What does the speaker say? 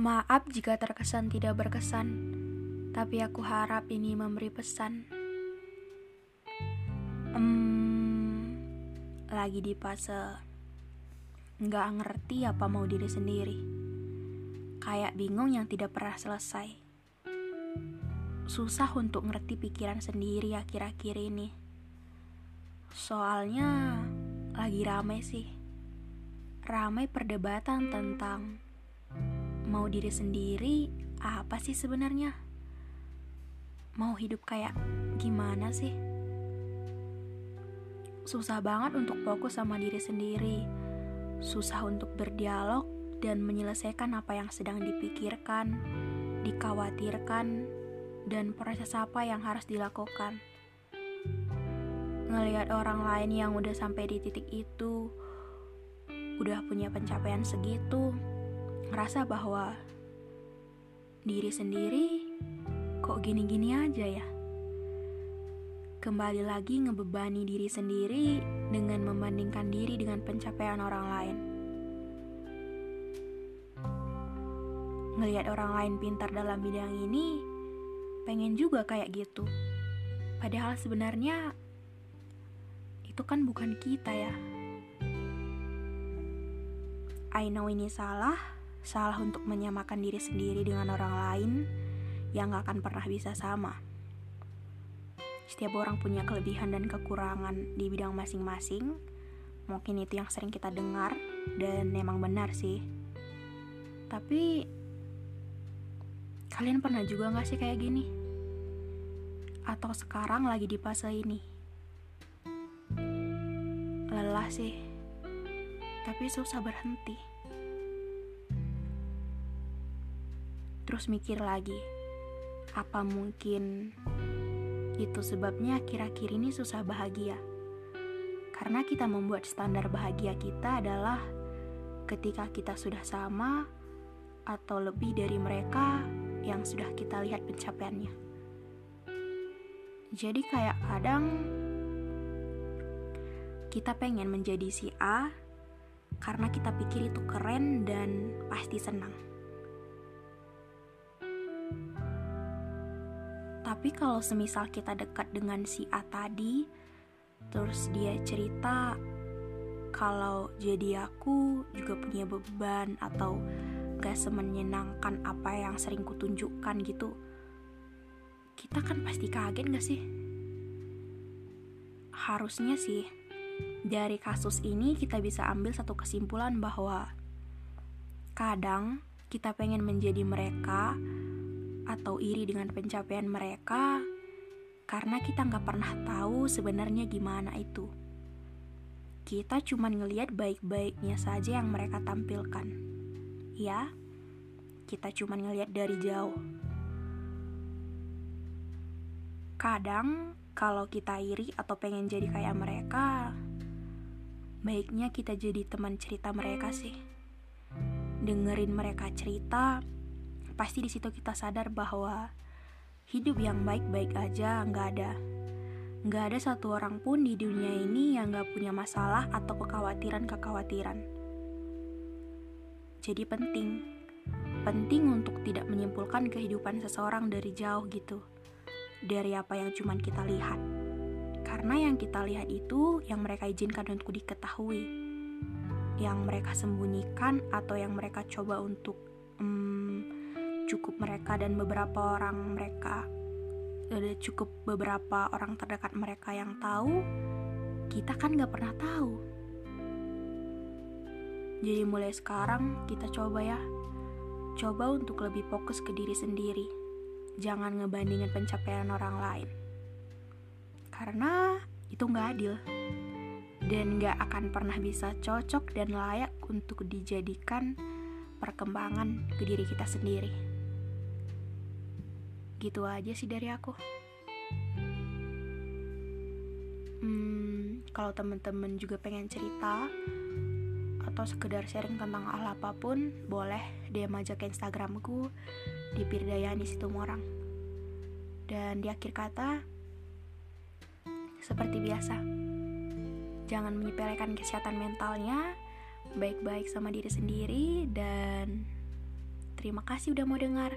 Maaf jika terkesan tidak berkesan, tapi aku harap ini memberi pesan. Hmm, lagi di fase nggak ngerti apa mau diri sendiri. Kayak bingung yang tidak pernah selesai. Susah untuk ngerti pikiran sendiri akhir-akhir ini. Soalnya lagi rame sih. Ramai perdebatan tentang mau diri sendiri apa sih sebenarnya? Mau hidup kayak gimana sih? Susah banget untuk fokus sama diri sendiri. Susah untuk berdialog dan menyelesaikan apa yang sedang dipikirkan, dikhawatirkan, dan proses apa yang harus dilakukan. Ngelihat orang lain yang udah sampai di titik itu, udah punya pencapaian segitu, ngerasa bahwa diri sendiri kok gini-gini aja ya. Kembali lagi ngebebani diri sendiri dengan membandingkan diri dengan pencapaian orang lain. Ngelihat orang lain pintar dalam bidang ini, pengen juga kayak gitu. Padahal sebenarnya itu kan bukan kita ya. I know ini salah, salah untuk menyamakan diri sendiri dengan orang lain yang gak akan pernah bisa sama. Setiap orang punya kelebihan dan kekurangan di bidang masing-masing. Mungkin itu yang sering kita dengar dan memang benar sih. Tapi kalian pernah juga gak sih kayak gini? Atau sekarang lagi di fase ini? Lelah sih, tapi susah berhenti. Terus mikir lagi, apa mungkin itu sebabnya akhir-akhir ini susah bahagia. Karena kita membuat standar bahagia kita adalah ketika kita sudah sama atau lebih dari mereka yang sudah kita lihat pencapaiannya. Jadi kayak kadang kita pengen menjadi si A karena kita pikir itu keren dan pasti senang. Tapi kalau semisal kita dekat dengan si A tadi, terus dia cerita kalau jadi aku juga punya beban atau gak semenyenangkan apa yang sering kutunjukkan gitu. Kita kan pasti kaget gak sih? Harusnya sih, dari kasus ini kita bisa ambil satu kesimpulan bahwa kadang kita pengen menjadi mereka atau iri dengan pencapaian mereka karena kita nggak pernah tahu sebenarnya gimana itu. Kita cuma ngelihat baik-baiknya saja yang mereka tampilkan. Ya, kita cuma ngelihat dari jauh. Kadang kalau kita iri atau pengen jadi kayak mereka, baiknya kita jadi teman cerita mereka sih. Dengerin mereka cerita, pasti di situ kita sadar bahwa hidup yang baik-baik aja nggak ada. Nggak ada satu orang pun di dunia ini yang nggak punya masalah atau kekhawatiran-kekhawatiran. Jadi penting, penting untuk tidak menyimpulkan kehidupan seseorang dari jauh gitu, dari apa yang cuman kita lihat. Karena yang kita lihat itu yang mereka izinkan untuk diketahui, yang mereka sembunyikan atau yang mereka coba untuk hmm, cukup mereka dan beberapa orang mereka. Ada cukup beberapa orang terdekat mereka yang tahu kita kan gak pernah tahu. Jadi mulai sekarang kita coba ya. Coba untuk lebih fokus ke diri sendiri. Jangan ngebandingin pencapaian orang lain. Karena itu gak adil. Dan gak akan pernah bisa cocok dan layak untuk dijadikan perkembangan ke diri kita sendiri. Gitu aja sih dari aku. Hmm, kalau temen-temen juga pengen cerita atau sekedar sharing tentang hal apa pun, boleh DM aja ke Instagramku di Pirdayani Situmorang. Dan di akhir kata, seperti biasa, jangan menyepelekan kesehatan mentalnya, baik-baik sama diri sendiri, dan Terima kasih udah mau dengar.